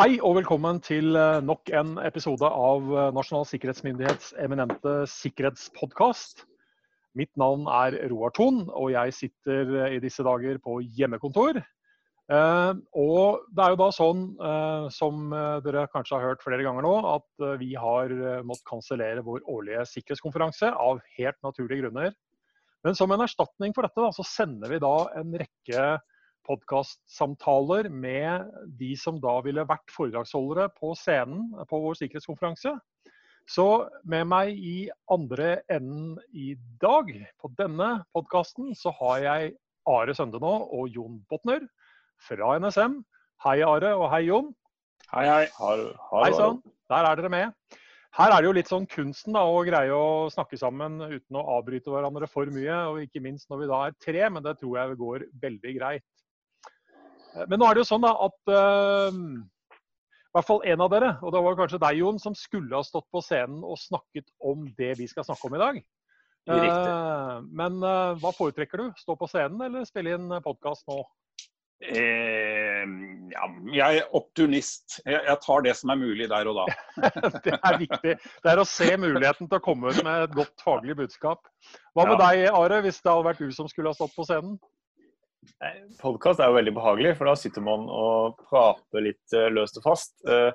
Hei og velkommen til eh, nok en episode av eh, Nasjonal sikkerhetsmyndighets eminente sikkerhetspodkast. Mitt navn er Roar Thon, og jeg sitter eh, i disse dager på hjemmekontor. Og det er jo da sånn, som dere kanskje har hørt flere ganger nå, at vi har måttet kansellere vår årlige sikkerhetskonferanse av helt naturlige grunner. Men som en erstatning for dette, da, så sender vi da en rekke podkastsamtaler med de som da ville vært foredragsholdere på scenen på vår sikkerhetskonferanse. Så med meg i andre enden i dag, på denne podkasten, så har jeg Are Søndenå og Jon Botner fra NSM. Hei Are, og hei Jon. Hei, hei. Har, har, hei sann. Der er dere med. Her er det jo litt sånn kunsten da, å greie å snakke sammen uten å avbryte hverandre for mye. Og ikke minst når vi da er tre, men det tror jeg går veldig greit. Eh, men nå er det jo sånn da at uh, i hvert fall en av dere, og det var kanskje deg, Jon, som skulle ha stått på scenen og snakket om det vi skal snakke om i dag. Uh, men uh, hva foretrekker du? Stå på scenen eller spille inn podkast nå? Eh, ja, jeg er opportunist. Jeg, jeg, tar det som er mulig der og da. det er viktig. Det er å se muligheten til å komme ut med et godt faglig budskap. Hva med ja. deg, Are, hvis det hadde vært du som skulle ha stått på scenen? Podkast er jo veldig behagelig, for da sitter man og prater litt eh, løst og fast. Eh,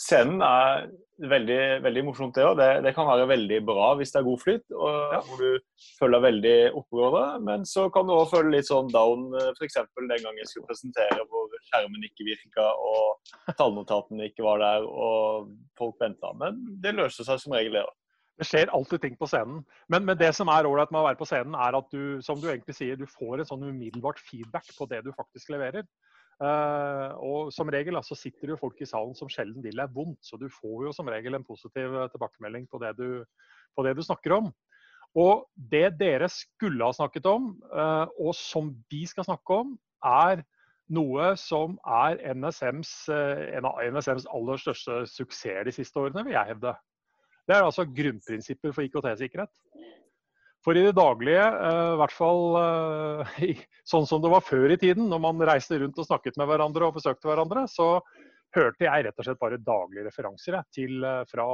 scenen er veldig, veldig morsomt, det òg. Det, det, kan være veldig bra hvis det er god flyt, og ja. hvor du føler deg veldig oppegående. Men så kan du òg føle litt sånn down, eh, f.eks. den gangen jeg skulle presentere hvor skjermen ikke virka og tallnotatene ikke var der og folk venta. Men det løser seg som regel, det òg. Det skjer alltid ting på scenen. Men, men det som er ålreit med å være på scenen, er at du som du egentlig sier, du får en sånn umiddelbart feedback på det du faktisk leverer. Uh, og som regel altså, sitter det jo folk i salen som sjelden vil deg vondt, så du får jo som regel en positiv eh, tilbakemelding på det du, på det du snakker om. Og det dere skulle ha snakket om, uh, og som vi skal snakke om, er noe som er NSMs, uh, en av NSMs aller største suksesser de siste årene, vil jeg hevde. Det er altså grunnprinsipper for IKT-sikkerhet. For i det daglige, eh, i hvert fall eh, sånn som det var før i tiden, når man reiste rundt og snakket med hverandre og besøkte hverandre, så hørte jeg rett og slett bare daglige referanser til, eh, fra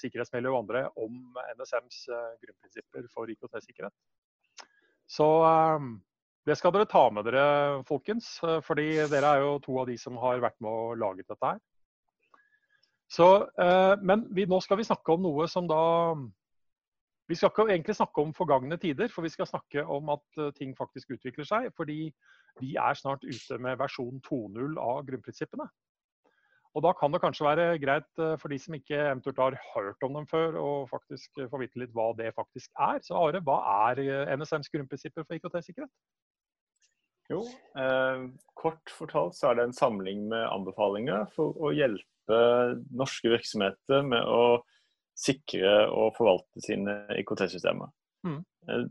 sikkerhetsmiljø og andre om NSMs grunnprinsipper for IKT-sikkerhet. Så det skal dere ta med dere, folkens. Fordi dere er jo to av de som har vært med og laget dette her. Så, eh, men vi, nå skal vi snakke om noe som da Vi skal ikke egentlig snakke om forgangne tider, for vi skal snakke om at uh, ting faktisk utvikler seg. Fordi vi er snart ute med versjon 2.0 av grunnprinsippene. Og Da kan det kanskje være greit uh, for de som ikke eventuelt har hørt om dem før, å faktisk få vite litt hva det faktisk er. Så Are, hva er NSMs grunnprinsipper for IKT-sikkerhet? Jo, eh, kort fortalt så er det en samling med anbefalinger for å hjelpe hjelpe norske virksomheter med å sikre og forvalte sine IKT-systemer. Mm. Eh,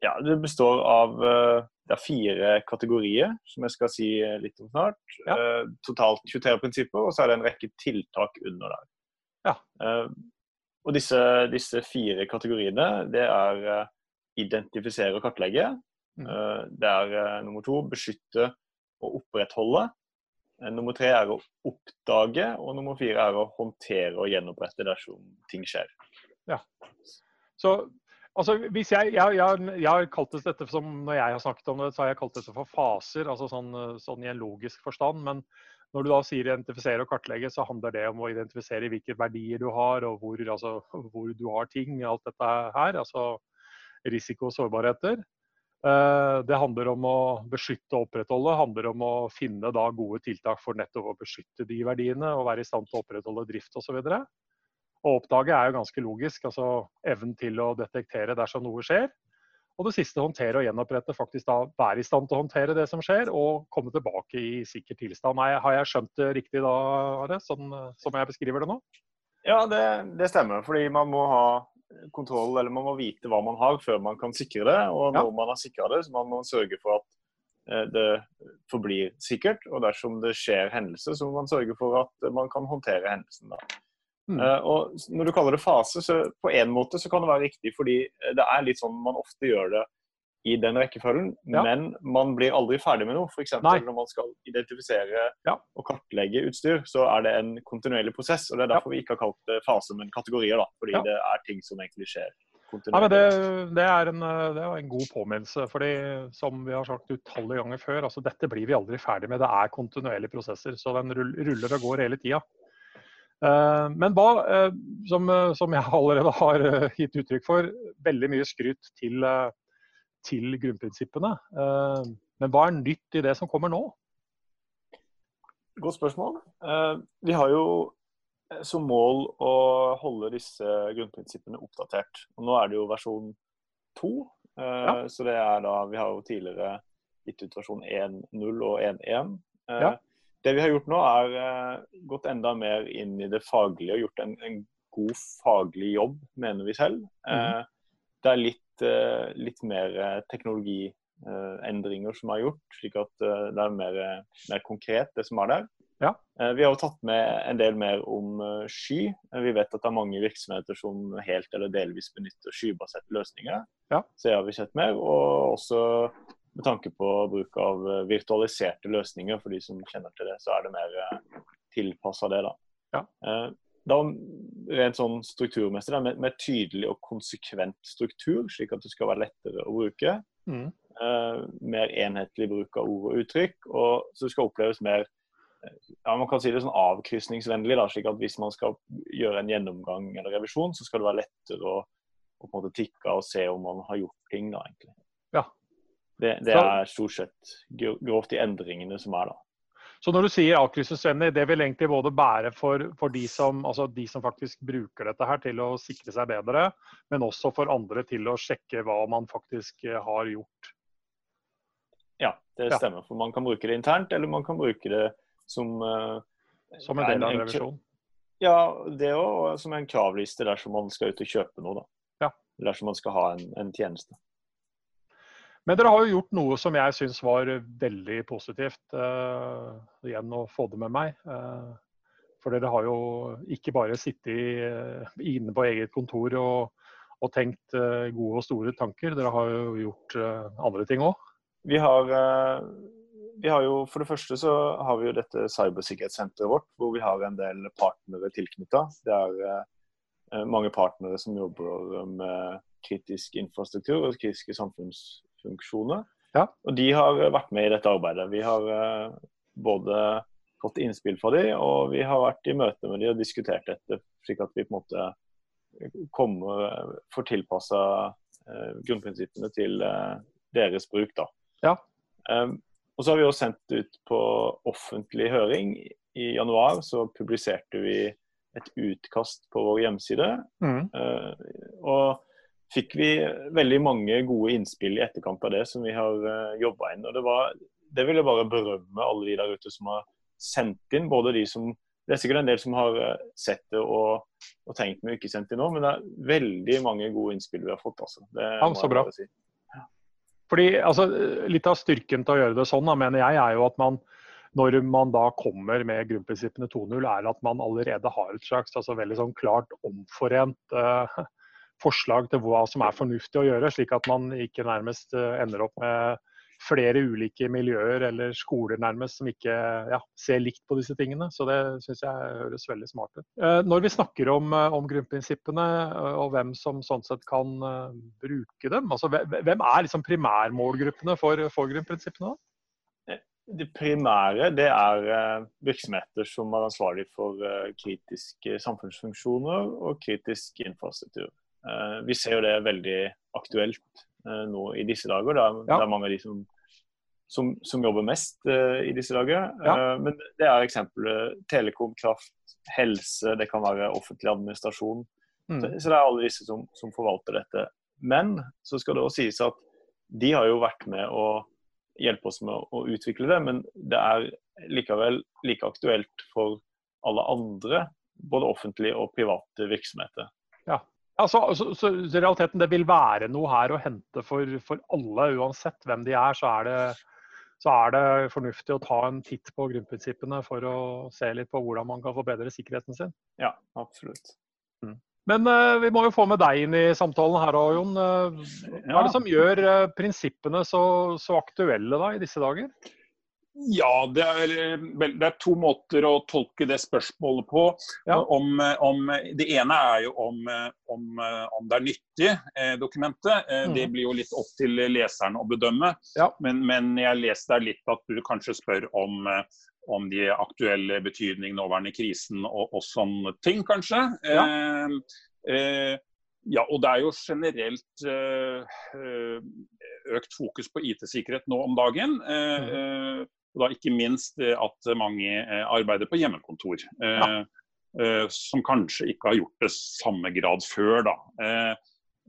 ja, det består av eh, det er fire kategorier, som jeg skal si litt om snart. Ja. Eh, totalt 23 prinsipper, og så er det en rekke tiltak under der. Ja. Og disse, disse, fire kategoriene, det er identifisere og kartlegge. Mm. Det er nummer to beskytte og opprettholde. Eh, nummer tre er å oppdage, og nummer fire er å håndtere og gjenopprette dersom ting skjer. Ja. Så altså, hvis jeg, jeg, jeg, jeg, har kalt det dette som Når jeg har snakket om det, så har jeg kalt det for faser, altså sånn, sånn i en logisk forstand. Men når du da sier identifisere og kartlegge, så handler det om å identifisere hvilke verdier du har, og hvor, altså, hvor du har ting. Alt dette her. Altså risiko og sårbarheter. Eh, det handler om å beskytte og opprettholde, handler om å finne da gode tiltak for nettopp å beskytte de verdiene og være i stand til å opprettholde drift osv. Å oppdage er jo ganske logisk, altså evnen til å detektere dersom noe skjer. Og det siste, håndtere og gjenopprette. Faktisk da være i stand til å håndtere det som skjer, og komme tilbake i sikker tilstand. Har jeg skjønt det riktig da, Are, sånn, som jeg beskriver det nå? Ja, det, det stemmer. Fordi man må ha kontroll, eller man må vite hva man har før man kan sikre det. Og når ja. man har sikra det, så må man sørge for at eh, det forblir sikkert. Og dersom det skjer hendelse, så må man sørge for at man kan håndtere hendelsen. da. Mm. Uh, og Når du kaller det fase, så på en måte så kan det være riktig, fordi det er litt sånn man ofte gjør det i den rekkefølgen, Ja. men man blir aldri ferdig med noe. F.eks. Når man skal identifisere Ja. og kartlegge utstyr, så er det en kontinuerlig prosess. og Det er derfor vi ikke har kalt det fase, men kategorier. da, Fordi Ja. det er ting som egentlig skjer kontinuerlig. det, det, er en, det er en god påminnelse. fordi som vi har sagt utallige ganger før, altså dette blir vi aldri ferdig med. Det er kontinuerlige prosesser. Så den ruller og går hele tida. Eh, Men hva, eh, som, eh, som jeg allerede har gitt uttrykk for, veldig mye skryt til, til grunnprinsippene. Eh, Men hva er nytt i det som kommer nå? Godt spørsmål. Eh, vi har jo som mål å holde disse grunnprinsippene oppdatert. Og nå er det jo versjon to. eh, Ja. Så det er da Vi har jo tidligere gitt ut versjon 1.0 og 1.1. Eh, Ja. Det vi har gjort nå, er gått enda mer inn i det faglige og gjort en, en god faglig jobb, mener vi selv. Mm. Det er litt, eh, litt mer eh, teknologiendringer som er gjort, slik at eh, det er mer, mer konkret, det som er der. Ja. Vi har jo tatt med en del mer om sky. Vi vet at det er mange virksomheter som helt eller delvis benytter skybaserte løsninger. Ja. Så det har vi sett mer. Og også med tanke på bruk av virtualiserte løsninger. For de som kjenner til det, så er det mer tilpassa det. da. Ja. Da rent sånn strukturmessig, da, med, med tydelig og konsekvent struktur, slik at det skal være lettere å bruke. Mm. Uh, mer enhetlig bruk av ord og uttrykk. og Så det skal oppleves mer eh, ja, man kan si det sånn avkrysningsvennlig. da, slik at Hvis man skal gjøre en gjennomgang eller revisjon, så skal det være lettere å, å på en måte tikke og se om man har gjort ting. da, egentlig. Ja. Det, det er stort sett gro- grovt de endringene som er da. Så når du sier avkrysselsesvennlig, det vil egentlig både bære for, for de, som, altså de som faktisk bruker dette her til å sikre seg bedre, men også for andre til å sjekke hva man faktisk eh, har gjort. Ja, det Ja. stemmer. For man kan bruke det internt, eller man kan bruke det som eh, Som en del av en en- revisjon. Ja, det òg. Som en kravliste dersom man skal ut og kjøpe noe. da. Ja. Dersom man skal ha en, en tjeneste. Men dere har jo gjort noe som jeg syns var veldig positivt. Uh, igjen å få det med meg. Uh, for dere har jo ikke bare sittet eh, inne på eget kontor og, og tenkt uh, gode og store tanker. Dere har jo gjort andre ting òg. Vi vi har jo, For det første så har vi jo dette cybersikkerhetssenteret vårt, hvor vi har en del partnere tilknytta. Det er mange partnere som jobber med kritisk infrastruktur og kritiske samfunnsfunksjoner. Ja. Og de har vært med i dette arbeidet. Vi har eh, både fått innspill fra de, og vi har vært i møte med de og diskutert dette, slik at vi på en måte kommer, får tilpassa eh, grunnprinsippene til eh, deres bruk. da. Ja. Og så har vi også sendt ut på offentlig høring. I januar så publiserte vi et utkast på vår hjemmeside. Mm. Og fikk vi veldig mange gode innspill i etterkant av det som vi har uh, jobba inn. Og det, var, det vil jeg bare berømme alle de der ute som har sendt inn. Både de som Det er sikkert en del som har uh, sett det og, og tenkt men ikke sendt inn nå, men det er veldig mange gode innspill vi har fått. Altså. Det Ja, så bra. si. Fordi altså, Litt av styrken til å gjøre det sånn, da, mener jeg, er jo at man når man da kommer med grunnprinsippene 2.0, er at man allerede har et slags altså veldig sånn klart omforent eh, forslag til hva som er fornuftig å gjøre, slik at man ikke nærmest eh, ender opp med flere ulike miljøer eller skoler nærmest som ikke ja, ser likt på disse tingene. Så det syns jeg høres veldig smart ut. Eh, Når vi snakker om, eh, om grunnprinsippene og hvem som sånn sett kan bruke dem, altså hvem er liksom primærmålgruppene for, for grunnprinsippene? da? Det primære det er virksomheter som er ansvarlig for kritiske samfunnsfunksjoner og kritisk infrastruktur. Eh, vi ser jo det veldig aktuelt eh, nå i disse dager. Det er, Ja. det er mange av de som, som, som jobber mest eh, i disse dager. Ja. Men det er eksempelet telekom, kraft, helse, det kan være offentlig administrasjon. Så, Mm. så det er alle disse som, som forvalter dette. Men så skal det også sies at de har jo vært med å hjelpe oss med å, utvikle det, men det er likevel like aktuelt for alle andre, både offentlige og private virksomheter. Altså, så, så i realiteten det vil være noe her å hente for, for alle, uansett hvem de er. Så er, det, så er det fornuftig å ta en titt på grunnprinsippene for å se litt på hvordan man kan forbedre sikkerheten sin. Ja, absolutt. Men uh, vi må jo få med deg inn i samtalen her òg, Jon. Uh, hva er det som gjør uh, prinsippene så, så, aktuelle da, i disse dager? Ja, det er, det er, to måter å tolke det spørsmålet på. Ja. Om, om, det ene er jo om, om, om det er nyttig, eh, dokumentet. Eh, mm. Det blir jo litt opp til leseren å bedømme. Ja. Men, men, jeg leste der litt at du kanskje spør om, om de aktuelle betydningene, nåværende krisen og, og, sånne ting, kanskje. Ja. Eh, eh, ja, og det er jo generelt eh, eh økt fokus på IT-sikkerhet nå om dagen. Eh. Eh, og da ikke minst at mange arbeider på hjemmekontor. Ja. som kanskje ikke har gjort det samme grad før. da.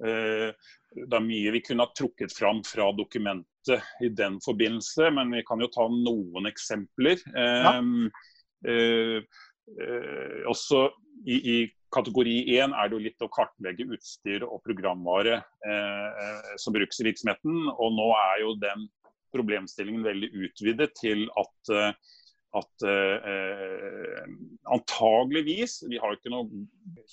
det er mye vi kunne ha trukket fram fra dokumentet i den forbindelse, men vi kan jo ta noen eksempler. Ja. Eh, eh, også i, i, kategori 1 er det jo litt å kartlegge utstyr og programvare eh, som brukes i virksomheten. Og nå er jo den problemstillingen veldig utvidet til at at eh, antageligvis Vi har ikke noe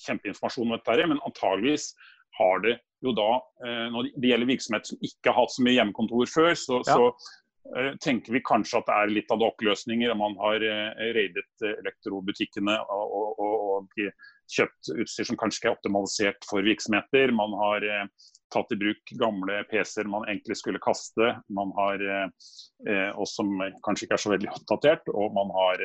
kjempeinformasjon om dette, her, men antageligvis har det jo da, eh, når det gjelder virksomhet som ikke har hatt så mye hjemmekontor før, så, ja. så eh, tenker vi kanskje at det er litt ad hoc-løsninger. Man har eh, raidet elektrobutikkene og, og, og, kjøpt utstyr som kanskje ikke er optimalisert for virksomheter. Man har tatt i bruk gamle PC-er man egentlig skulle kaste, man har, og som kanskje ikke er så veldig oppdatert. Og man har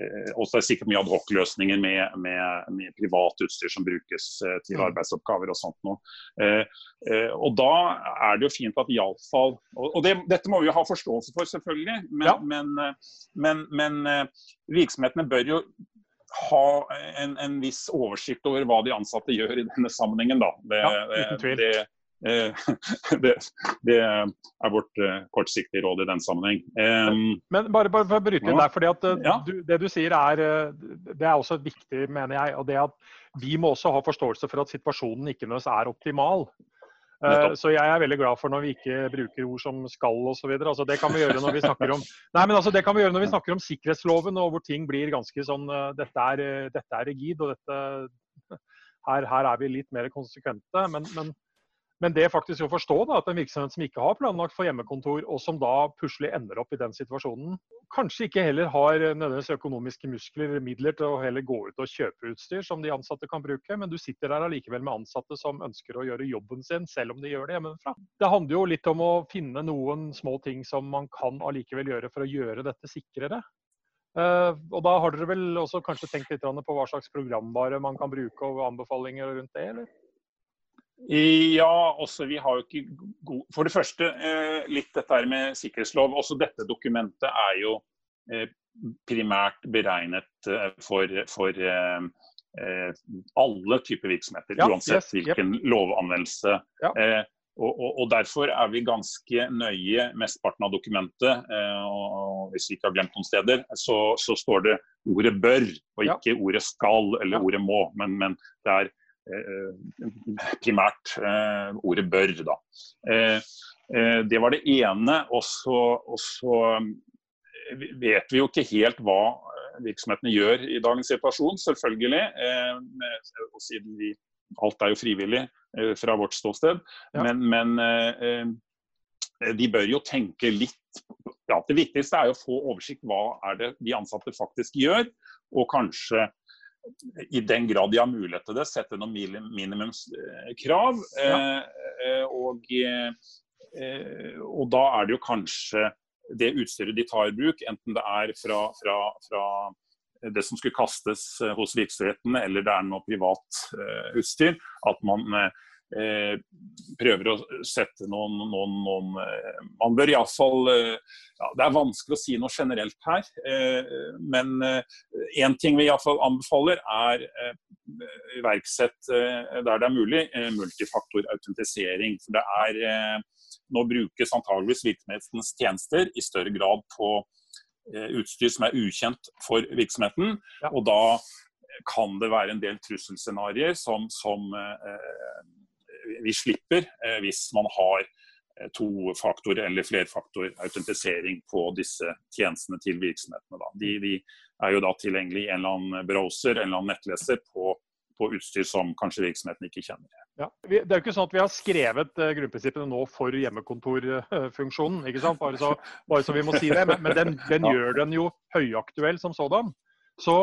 Eh, også er sikkert mye adhoc-løsninger med, med, med, privat utstyr som brukes eh, til mm. arbeidsoppgaver og sånt noe. Eh, eh, og da er det jo fint at iallfall Og, og det, dette må vi jo ha forståelse for, selvfølgelig. Men, ja. men, eh, men, men eh, virksomhetene bør jo ha en, en, viss oversikt over hva de ansatte gjør i denne sammenhengen. Da. Det, ja, uten tvil. Det, Eh, det, det, er vårt eh, kortsiktige råd i den sammenheng. Men bare, bare for å bryte inn der, fordi at eh, ja. du, Det du sier er, det er også viktig, mener jeg. og det at Vi må også ha forståelse for at situasjonen ikke nødvendigvis er optimal. Så jeg er veldig glad for når vi ikke bruker ord som skal osv. Altså, det kan vi gjøre når vi snakker om Nei, men altså, det kan vi gjøre når vi snakker om sikkerhetsloven, og hvor ting blir ganske sånn Dette er, dette er rigid, og dette, her, her, er vi litt mer konsekvente. Men, men men det faktisk å forstå da, at en virksomhet som ikke har planlagt for hjemmekontor, og som da plutselig ender opp i den situasjonen, kanskje ikke heller har nødvendigvis økonomiske muskler eller midler til å heller gå ut og kjøpe utstyr som de ansatte kan bruke, men du sitter der allikevel med ansatte som ønsker å gjøre jobben sin, selv om de gjør det hjemmefra. Det handler jo litt om å finne noen små ting som man kan allikevel gjøre for å gjøre dette sikrere. Uh, og da har dere vel også kanskje tenkt litt på hva slags programvare man kan bruke og anbefalinger rundt det, eller? Ja, også vi har jo ikke god For det første, eh, litt dette her med sikkerhetslov. Også dette dokumentet er jo eh, primært beregnet eh, for, for alle typer virksomheter. Ja, uansett yes, hvilken yep. lovanvendelse. Ja. Og, og, og, Derfor er vi ganske nøye mesteparten av dokumentet. og Hvis vi ikke har glemt noen steder, så, så står det ordet 'bør' og ikke ja. ordet 'skal' eller ordet må'. Men, men det er primært eh, ordet 'bør'. Da. Eh, det var det ene. Og så vet vi jo ikke helt hva virksomhetene gjør i dagens situasjon, selvfølgelig. Siden vi, alt er jo frivillig fra vårt ståsted. Ja. Men, men de bør jo tenke litt ja, Det viktigste er jo å få oversikt hva er det de ansatte faktisk gjør, og kanskje i den grad de har mulighet til det, sette noen minimumskrav. Ja. Eh, og, eh, og, da er det jo kanskje det utstyret de tar i bruk, enten det er fra, fra, fra det som skulle kastes hos virksomheten, eller det er noe privat utstyr, at man Eh, prøver å sette noen, noen, noen eh, Man bør iallfall eh, ja, Det er vanskelig å si noe generelt her, men én ting vi iallfall anbefaler, er iverksett der det er mulig, multifaktorautentisering. For det er Nå brukes antageligvis virksomhetens tjenester i større grad på utstyr som er ukjent for virksomheten. Ja. Og da kan det være en del trusselscenarioer som, som eh, vi slipper eh, hvis man har eh, to-faktor- eller flerfaktor-autentisering på disse tjenestene til virksomhetene. De, de, er jo da tilgjengelig i en eller annen browser en eller annen nettleser på, på utstyr som kanskje virksomheten ikke kjenner. Ja. Det er jo ikke sånn at vi har skrevet uh, grunnprinsippene nå for hjemmekontorfunksjonen, ikke sant? Bare så, bare så vi må si det. Men, men den, den gjør den jo høyaktuell som sådan. Så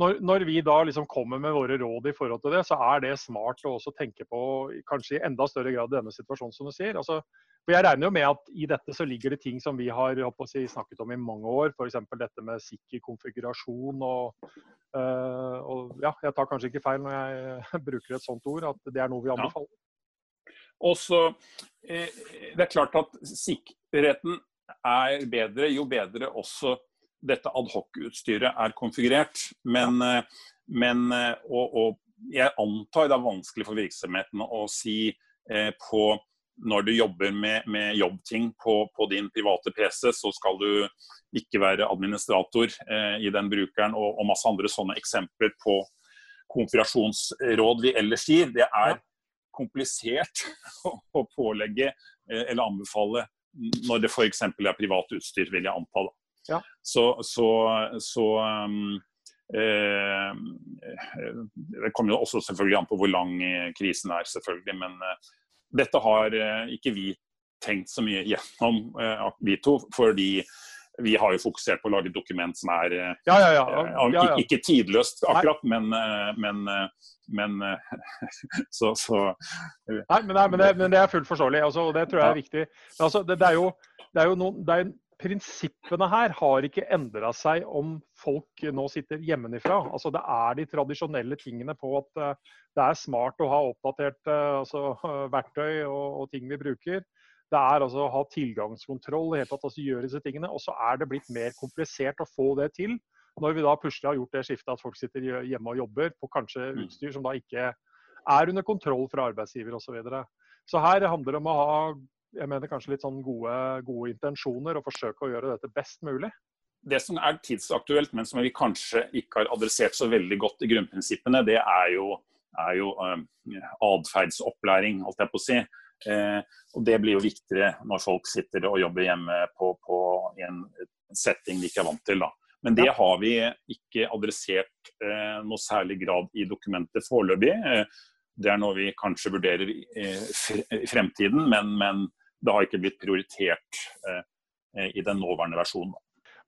når, når, vi da liksom kommer med våre råd i forhold til det, så er det smart å også tenke på kanskje i enda større grad denne situasjonen, som du sier. Altså, for Jeg regner jo med at i dette så ligger det ting som vi har si, snakket om i mange år. F.eks. dette med sikker konfigurasjon. Og, øh, og, ja, jeg tar kanskje ikke feil når jeg bruker et sånt ord, at det er noe vi anbefaler. Ja. Og så, eh, Det er klart at sikkerheten er bedre jo bedre også dette adhocutstyret er konfigurert. Men. Eh, men eh, og, og, jeg antar det er vanskelig for virksomhetene å si eh, på når du jobber med, med jobbting på, på, din private PC, så skal du ikke være administrator eh, i den brukeren, og, og, masse andre sånne eksempler på konfirasjonsråd vi ellers gir. Det er komplisert å, å pålegge eh, eller anbefale når det f.eks. er privat utstyr, vil jeg anta. da. Ja. Så, så, så um, eh, Det kommer jo også selvfølgelig an på hvor lang krisen er, selvfølgelig. Men uh, dette har uh, ikke vi tenkt så mye gjennom, uh, vi to. fordi vi har jo fokusert på å lage et dokument som er ja, ja, ja. Ikke, tidløst akkurat, men, men, men så, så, nei, men, det, men, det, er fullt forståelig, altså, og det tror jeg er viktig. Altså, det, det, er jo, det er jo noen, det er prinsippene her har ikke endra seg om folk nå sitter hjemmefra. Altså, det er de tradisjonelle tingene på at uh, det er smart å ha oppdatert uh, altså, uh, verktøy og, og, ting vi bruker. Det er altså å ha tilgangskontroll, i tatt, altså gjøre disse tingene. Og så er det blitt mer komplisert å få det til. Når vi da plutselig har gjort det skiftet at folk sitter hjemme og jobber på kanskje mm. utstyr som da ikke er under kontroll fra arbeidsgiver osv. Så, videre. så her handler det om å ha jeg mener kanskje litt sånn gode, gode intensjoner og forsøke å gjøre dette best mulig. Det som er tidsaktuelt, men som vi kanskje ikke har adressert så veldig godt i grunnprinsippene, det er jo, er jo um, atferdsopplæring, holdt jeg på å si. Eh, og Det blir jo viktigere når folk sitter og jobber hjemme på, på, en setting de ikke er vant til. da. Men det har vi ikke adressert eh, noe særlig grad i dokumentet foreløpig. Eh, det er noe vi kanskje vurderer i, i fremtiden, men, men det har ikke blitt prioritert eh, i den nåværende versjonen.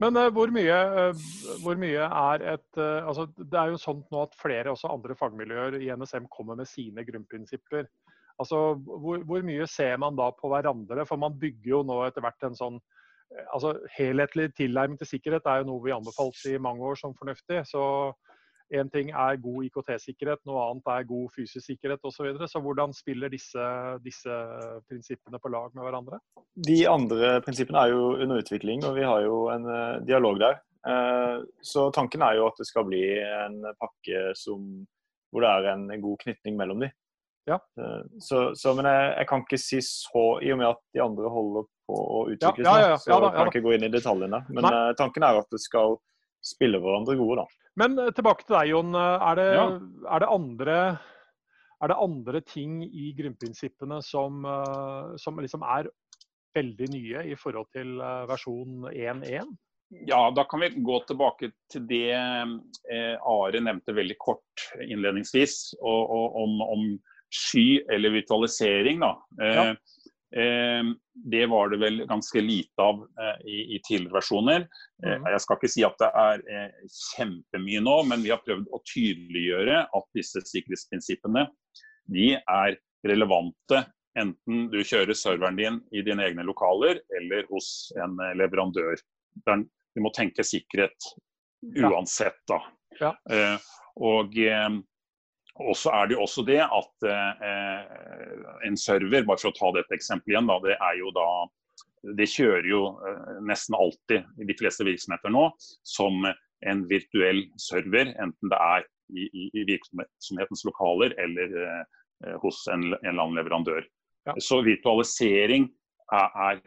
Men uh, hvor, mye, uh, hvor, mye, er et altså, Det er jo sånn nå at flere også andre fagmiljøer i NSM kommer med sine grunnprinsipper. Altså, hvor, hvor, mye ser man da på hverandre? For man bygger jo nå etter hvert en sånn altså, Helhetlig tilnærming til sikkerhet er jo noe vi anbefalt i mange år som fornuftig. Så Én ting er god IKT-sikkerhet, noe annet er god fysisk sikkerhet osv. Så, videre. så hvordan spiller disse, disse, prinsippene på lag med hverandre? De andre prinsippene er jo under utvikling, og vi har jo en uh, dialog der. Uh, så tanken er jo at det skal bli en pakke som, hvor det er en god knytning mellom de. Ja. Uh, så, så, men jeg, jeg, kan ikke si så, i og med at de andre holder på å utvikles, ja, ja, så jeg kan ikke gå inn i detaljene. Men tanken er at det skal spille hverandre gode, da. Men eh, tilbake til deg, Jon. Eh, er det, ja. er det, andre, er det andre ting i grunnprinsippene som, eh, som liksom er veldig nye i forhold til versjon 1.1? Ja, da kan vi gå tilbake til det eh, Are nevnte veldig kort innledningsvis, og, og, om, om, sky eller virtualisering. Da. Eh, ja. Ehm, det var det vel ganske lite av eh, i, i tidligere versjoner. Eh, mm. Jeg skal ikke si at det er eh, kjempemye nå, men vi har prøvd å tydeliggjøre at disse sikkerhetsprinsippene de er relevante enten du kjører serveren din i dine egne lokaler eller hos en leverandør. Du må tenke sikkerhet uansett, da. Ja. Og og så er det jo også det at eh, en server, bare for å ta dette eksempelet igjen, da, det er jo da Det kjører jo eh, nesten alltid i de fleste virksomheter nå som en virtuell server, enten det er i, i, virksomhetens lokaler eller eh, hos en, en eller annen leverandør. Ja. Så virtualisering er, er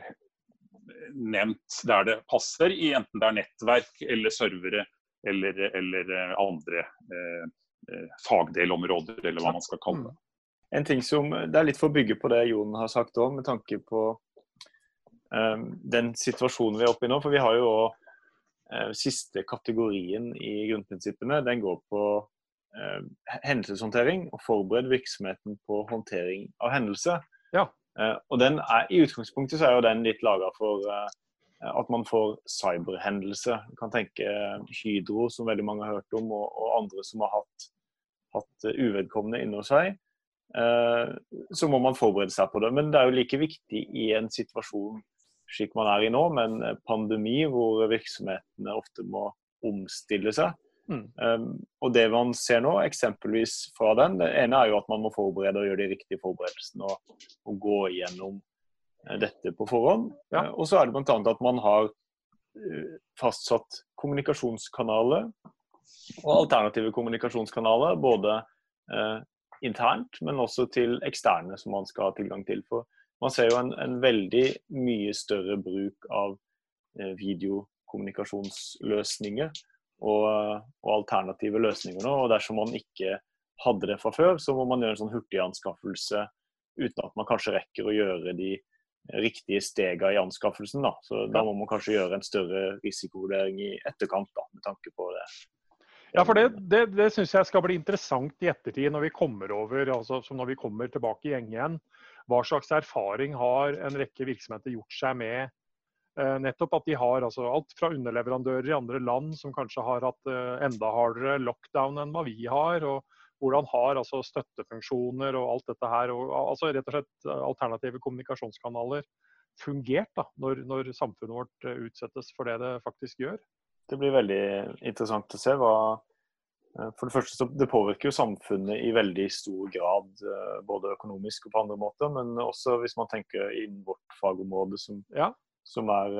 nevnt der det passer, i enten det er nettverk eller servere eller, eller eh, andre eh, Eh, fagdelområder, eller hva man skal kalle det. Mm. En ting som, Det er litt for å bygge på det Jon har sagt òg, med tanke på um, den situasjonen vi er oppe i nå. For vi har jo òg uh, siste kategorien i grunnprinsippene. Den går på uh, hendelseshåndtering og forbered virksomheten på håndtering av hendelse. Ja. Uh, og den er, I utgangspunktet så er jo den litt laga for eh, at man får cyberhendelser. Du kan tenke Hydro, som veldig mange har hørt om, og, og andre som har hatt, hatt uvedkommende inne hos seg. Eh, så må man forberede seg på det. Men det er jo like viktig i en situasjon slik man er i nå, med en pandemi hvor virksomhetene ofte må omstille seg. Mm. Um, og det man ser nå, eksempelvis fra den, det ene er jo at man må forberede og gjøre de riktige forberedelsene og, og gå igjennom dette på forhånd. Ja. Uh, og så er det bl.a. at man har uh, fastsatt kommunikasjonskanaler og alternative kommunikasjonskanaler. Både internt, men også til eksterne som man skal ha tilgang til. For man ser jo en, en veldig mye større bruk av videokommunikasjonsløsninger og, og, alternative løsninger nå. og Dersom man ikke hadde det fra før, så må man gjøre en sånn hurtiganskaffelse uten at man kanskje rekker å gjøre de riktige stegene i anskaffelsen. Da. Så da må man kanskje gjøre en større risikovurdering i etterkant da, med tanke på det. Ja, for Det, det, det syns jeg skal bli interessant i ettertid, når vi kommer over, altså når vi kommer tilbake i gjeng igjen. Hva slags erfaring har en rekke virksomheter gjort seg med Eh, nettopp at de har altså, alt fra underleverandører i andre land som kanskje har hatt eh, enda hardere lockdown enn hva vi har. og hvordan har altså, støttefunksjoner og alt dette her, og, altså rett og slett eh, alternative kommunikasjonskanaler fungert da, når, når, samfunnet vårt utsettes for det det faktisk gjør? Det blir veldig interessant å se hva For det første så det påvirker jo samfunnet i veldig stor grad, både økonomisk og på andre måter, men også hvis man tenker innen vårt fagområde som ja som er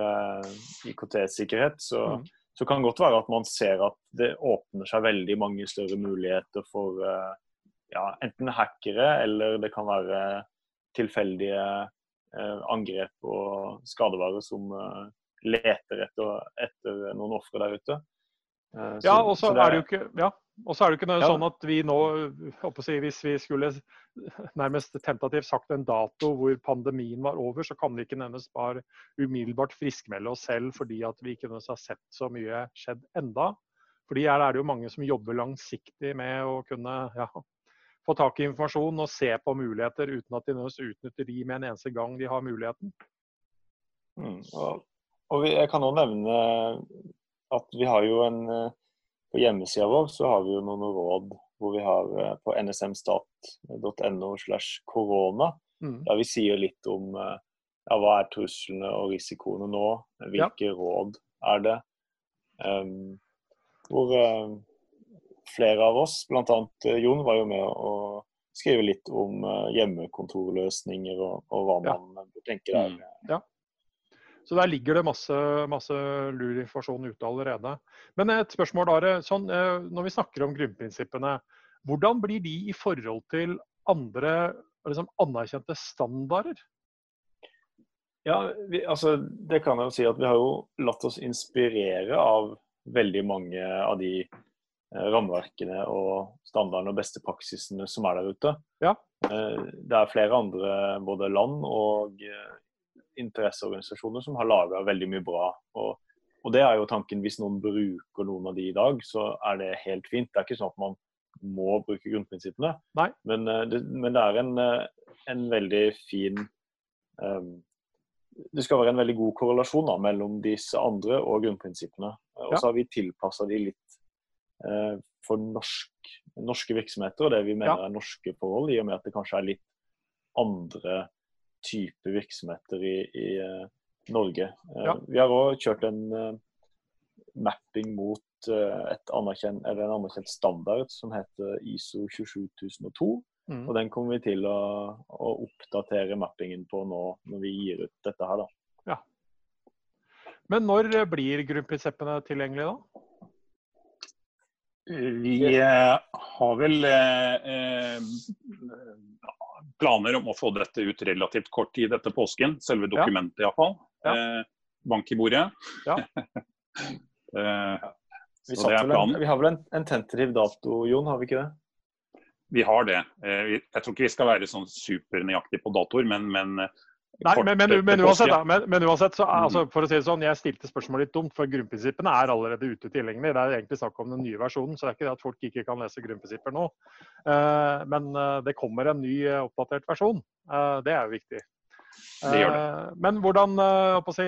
IKT-sikkerhet, så, mm. Så, kan det godt være at man ser at det åpner seg veldig mange større muligheter for uh, ja, enten hackere, eller det kan være tilfeldige uh, angrep og skadevarer som leter etter, etter noen ofre der ute. ja, og så er det jo ikke ja, og så er det ikke noe ja. sånn at vi nå, si, hvis vi skulle nærmest tentativt sagt en dato hvor pandemien var over, så kan vi ikke nevnes bare umiddelbart friskmelde oss selv fordi at vi ikke har sett så mye skjedd enda. Fordi her er det jo mange som jobber langsiktig med å kunne ja, få tak i informasjon og se på muligheter uten at de nødvendigvis utnytter de med en eneste gang de har muligheten. Mm, og, og vi, jeg kan òg nevne at vi har jo en på hjemmesida vår så har vi jo noen råd hvor vi har eh, på nsmstat.no slash korona. Mm. Der vi sier litt om eh, ja, hva er truslene og risikoene nå, hvilke ja. råd er det. Um, hvor uh, flere av oss, bl.a. Jon, var jo med å skrive litt om uh, hjemmekontorløsninger og, og hva man ja. bør tenke der. Mm. Ja. Så der ligger det masse, masse lur informasjon ute allerede. Men et spørsmål, Are. Sånn, eh, når vi snakker om grunnprinsippene, hvordan blir de i forhold til andre liksom, anerkjente standarder? Ja, vi, altså, det kan jeg jo si at Vi har jo latt oss inspirere av veldig mange av de eh, rammeverkene og standardene og beste praksisene som er der ute. Ja. Eh, det er flere andre både land og interesseorganisasjoner som har laga veldig mye bra. Og, og, det er jo tanken, hvis noen bruker noen av de i dag, så er det helt fint. Det er ikke sånn at man må bruke grunnprinsippene, men, eh, det, men det, er en, eh, en veldig fin um, Det skal være en veldig god korrelasjon da, mellom disse andre og grunnprinsippene. Og så har vi tilpassa de litt uh, for norsk, norske virksomheter og det vi mener ja. er norske forhold, i og med at det kanskje er litt andre type virksomheter i, i uh, Norge. Uh, ja. Vi har òg kjørt en uh, mapping mot et anerkjent, en anerkjent standard som heter ISO 27002. Mm. Og den kommer vi til å, å, oppdatere mappingen på nå når vi gir ut dette her. da. Ja. Men når blir grunnprinsippene tilgjengelige da? Vi har vel eh, planer om å få dette ut relativt kort tid etter påsken. Selve dokumentet ja. iallfall. Ja. Eh, bank i bordet. Ja. eh, vi, en, vi, har vel en, en, tentativ dato, Jon, har vi ikke det? Vi har det. Eh, jeg tror ikke vi skal være sånn supernøyaktige på datoer, men, men, Nei, men, men, men, uansett, da, men, uansett, så, mm. altså, for å si det sånn, Jeg stilte spørsmålet litt dumt, for grunnprinsippene er allerede ute tilgjengelig. Det er egentlig snakk om den nye versjonen, så det er ikke det at folk ikke kan lese grunnprinsipper nå. Uh, men uh, det kommer en ny uh, oppdatert versjon. det er jo viktig. Det gjør det. Men hvordan, si,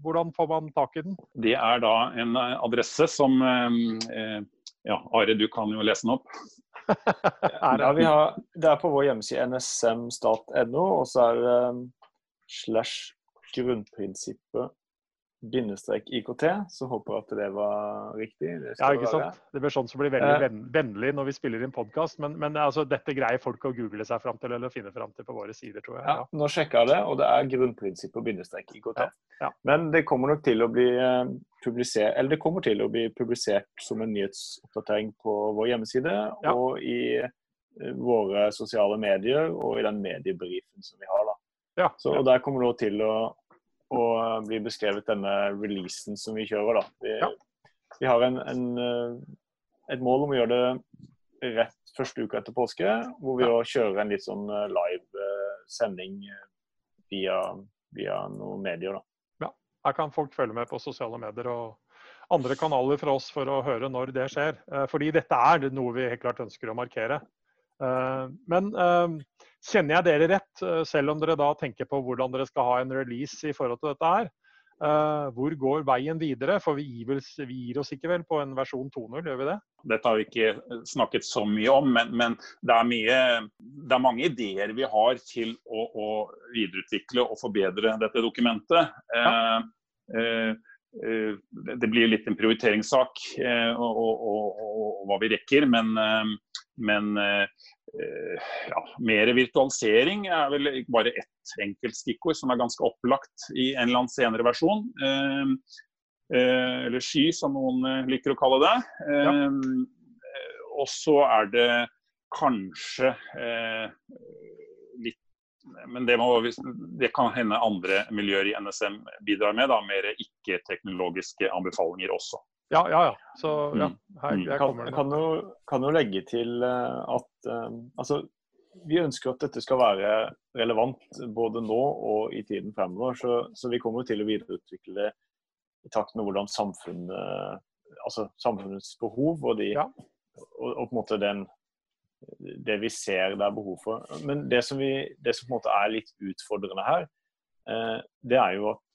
hvordan, får man tak i den? Det er da en adresse som Ja, Are, du kan jo lese den opp. ja, har, det er på vår hjemmeside nsm.no, og så er det slash grunnprinsippet bindestrek IKT, så håper jeg at det var riktig. Det ja, ikke sant. Det blir sånn som blir veldig eh. vennlig når vi spiller inn podkast. Men, men altså, dette greier folk å google seg fram til eller finne fram til på våre sider, tror jeg. Ja, Nå sjekka jeg det, og det er grunnprinsippet bindestrek IKT. Ja, ja. Men det kommer nok til å bli eh, publisert eller det kommer til å bli publisert som en nyhetsoppdatering på vår hjemmeside ja. og i eh, våre sosiale medier og i den mediebriefen som vi har. da. Ja, så, og Der kommer det til å, å, bli beskrevet denne releasen som vi kjører. da. Vi, ja. vi har en, en, eh, et mål om å gjøre det rett første uka etter påske, hvor vi ja. kjører en litt sånn eh, live sending via, via noen medier. da. Ja, Her kan folk følge med på sosiale medier og andre kanaler fra oss for å høre når det skjer. Fordi dette er noe vi helt klart ønsker å markere. Men Kjenner jeg dere rett, eh, selv om dere da tenker på hvordan dere skal ha en release i forhold til dette her? Hvor går veien videre? For vi gir, oss ikke vel på en versjon 2.0, gjør vi det? Dette har vi ikke snakket så mye om, men, men det, er mye, det, er mange ideer vi har til å, å videreutvikle og forbedre dette dokumentet. Ja. Eh, uh, det blir litt en prioriteringssak og, og, og, og, hva vi rekker, men, men Eh, ja, mer virtualisering er vel bare ett enkelt stikkord som er ganske opplagt i en eller annen senere versjon. Eh, eh, eller sky, som noen liker å kalle det. Ja. Og så er det kanskje men det, må, det, kan hende andre miljøer i NSM bidrar med. Da, mer ikke-teknologiske anbefalinger også. Ja, ja, ja. Så ja, mm. her, her kommer det. Kan, jo, kan jo legge til eh, at um, altså, vi ønsker at dette skal være relevant både nå og i tiden fremover. Så, så vi kommer til å videreutvikle det i takt med hvordan samfunnet, altså samfunnets behov og, de, ja. og, og, på en måte den, det vi ser det er behov for. Men det som, vi, det som på en måte er litt utfordrende her, eh, det er jo at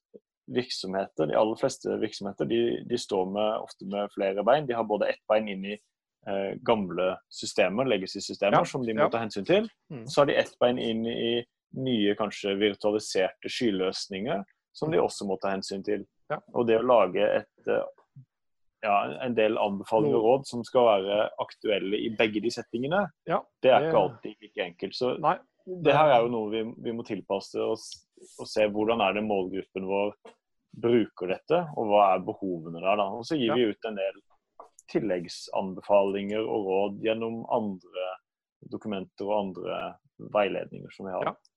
virksomheter, de aller fleste virksomheter, de, de, står med, ofte med flere bein. De har både ett bein inn i eh, gamle systemer, legacy-systemer, ja, som de må ja. ta hensyn til. Mm. Så har de ett bein inn i nye, kanskje virtualiserte skyløsninger, som de mm. også må ta hensyn til. Ja. Og det å lage et, eh, ja, en del anbefalinger og råd som skal være aktuelle i begge de settingene, det er ikke alltid like enkelt. Så Nei. det her er jo noe vi, vi må tilpasse oss og se hvordan er det målgruppen vår bruker dette, og hva er behovene der. da. Og Så gir ja. vi ut en del tilleggsanbefalinger og råd gjennom andre dokumenter og andre veiledninger som vi har. Ja.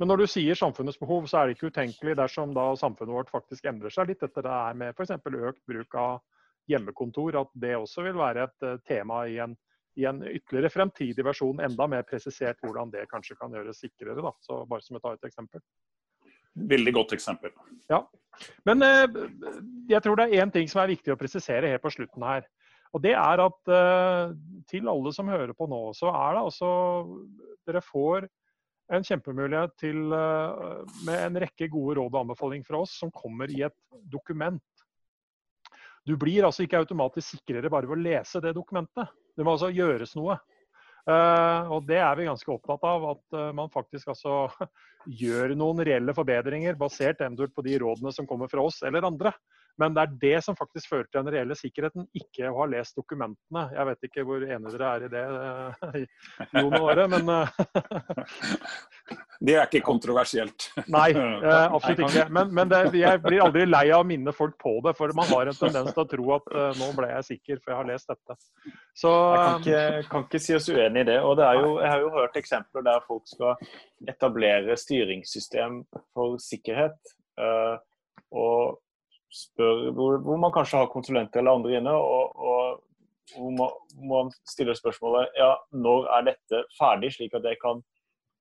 Men når du sier samfunnets behov, så er det ikke utenkelig dersom da samfunnet vårt faktisk endrer seg litt etter det er med f.eks. økt bruk av hjemmekontor, at det også vil være et uh, tema i en, i en, ytterligere fremtidig versjon, enda mer presisert hvordan det kanskje kan gjøres sikrere. Da. Så bare som et eksempel. Veldig godt eksempel. Ja. Men eh, jeg tror det er én ting som er viktig å presisere helt på slutten her. Og det er at eh, til alle som hører på nå, så er det altså Dere får en kjempemulighet til, eh, med en rekke gode råd og anbefalinger fra oss som kommer i et dokument. Du blir altså ikke automatisk sikrere bare ved å lese det dokumentet. Det må altså gjøres noe. Uh, og det er vi ganske opptatt av, at uh, man faktisk altså gjør noen reelle forbedringer basert eventuelt på de rådene som kommer fra oss eller andre. Men det er det som faktisk fører til den reelle sikkerheten, ikke å ha lest dokumentene. Jeg vet ikke hvor enige dere er i det, eh, Jon og Åre, men Det er ikke kontroversielt. Nei, absolutt ikke. Men, men det, jeg blir aldri lei av å minne folk på det, for man har en tendens til å tro at nå ble jeg sikker, for jeg har lest dette. Så, jeg kan ikke, kan ikke, si oss uenig i det. og det jo, Jeg har jo hørt eksempler der folk skal etablere styringssystem for sikkerhet. og spør, hvor, hvor, man kanskje har konsulenter eller andre inne, og, og hvor man, man, stiller spørsmålet ja, når er dette ferdig, slik at jeg kan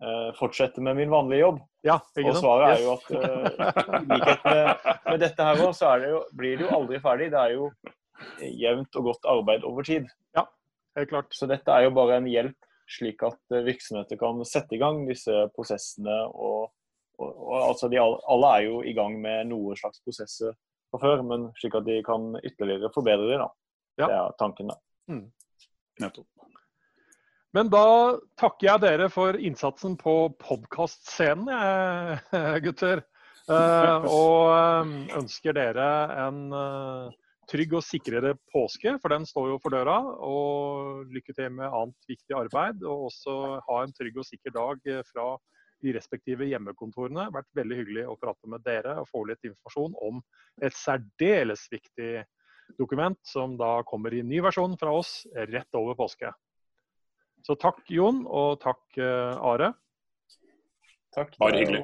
eh, fortsette med min vanlige jobb. Ja, og svaret er jo at uh, i likhet med, med, dette her òg, så det jo, blir det jo aldri ferdig. Det er jo jevnt og godt arbeid over tid. Ja, helt klart. Så dette er jo bare en hjelp, slik at virksomheter kan sette i gang disse prosessene. og, og, og altså de, Alle er jo i gang med noen slags prosesser fra før, men slik at de kan ytterligere forbedre dem. Ja. Det er tanken, da. Mm. Nettopp. Men da takker jeg dere for innsatsen på podkastscenen, gutter. Uh, og eh, ønsker dere en uh, trygg og sikrere påske, for den står jo for døra. Og lykke til med annet viktig arbeid. Og også ha en trygg og sikker dag fra de respektive hjemmekontorene. Det har vært veldig hyggelig å prate med dere og få litt informasjon om et særdeles viktig dokument, som da kommer i ny versjon fra oss rett over påske. Så takk, Jon, og takk, uh, Are. Takk. Bare hyggelig.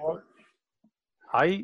Hei.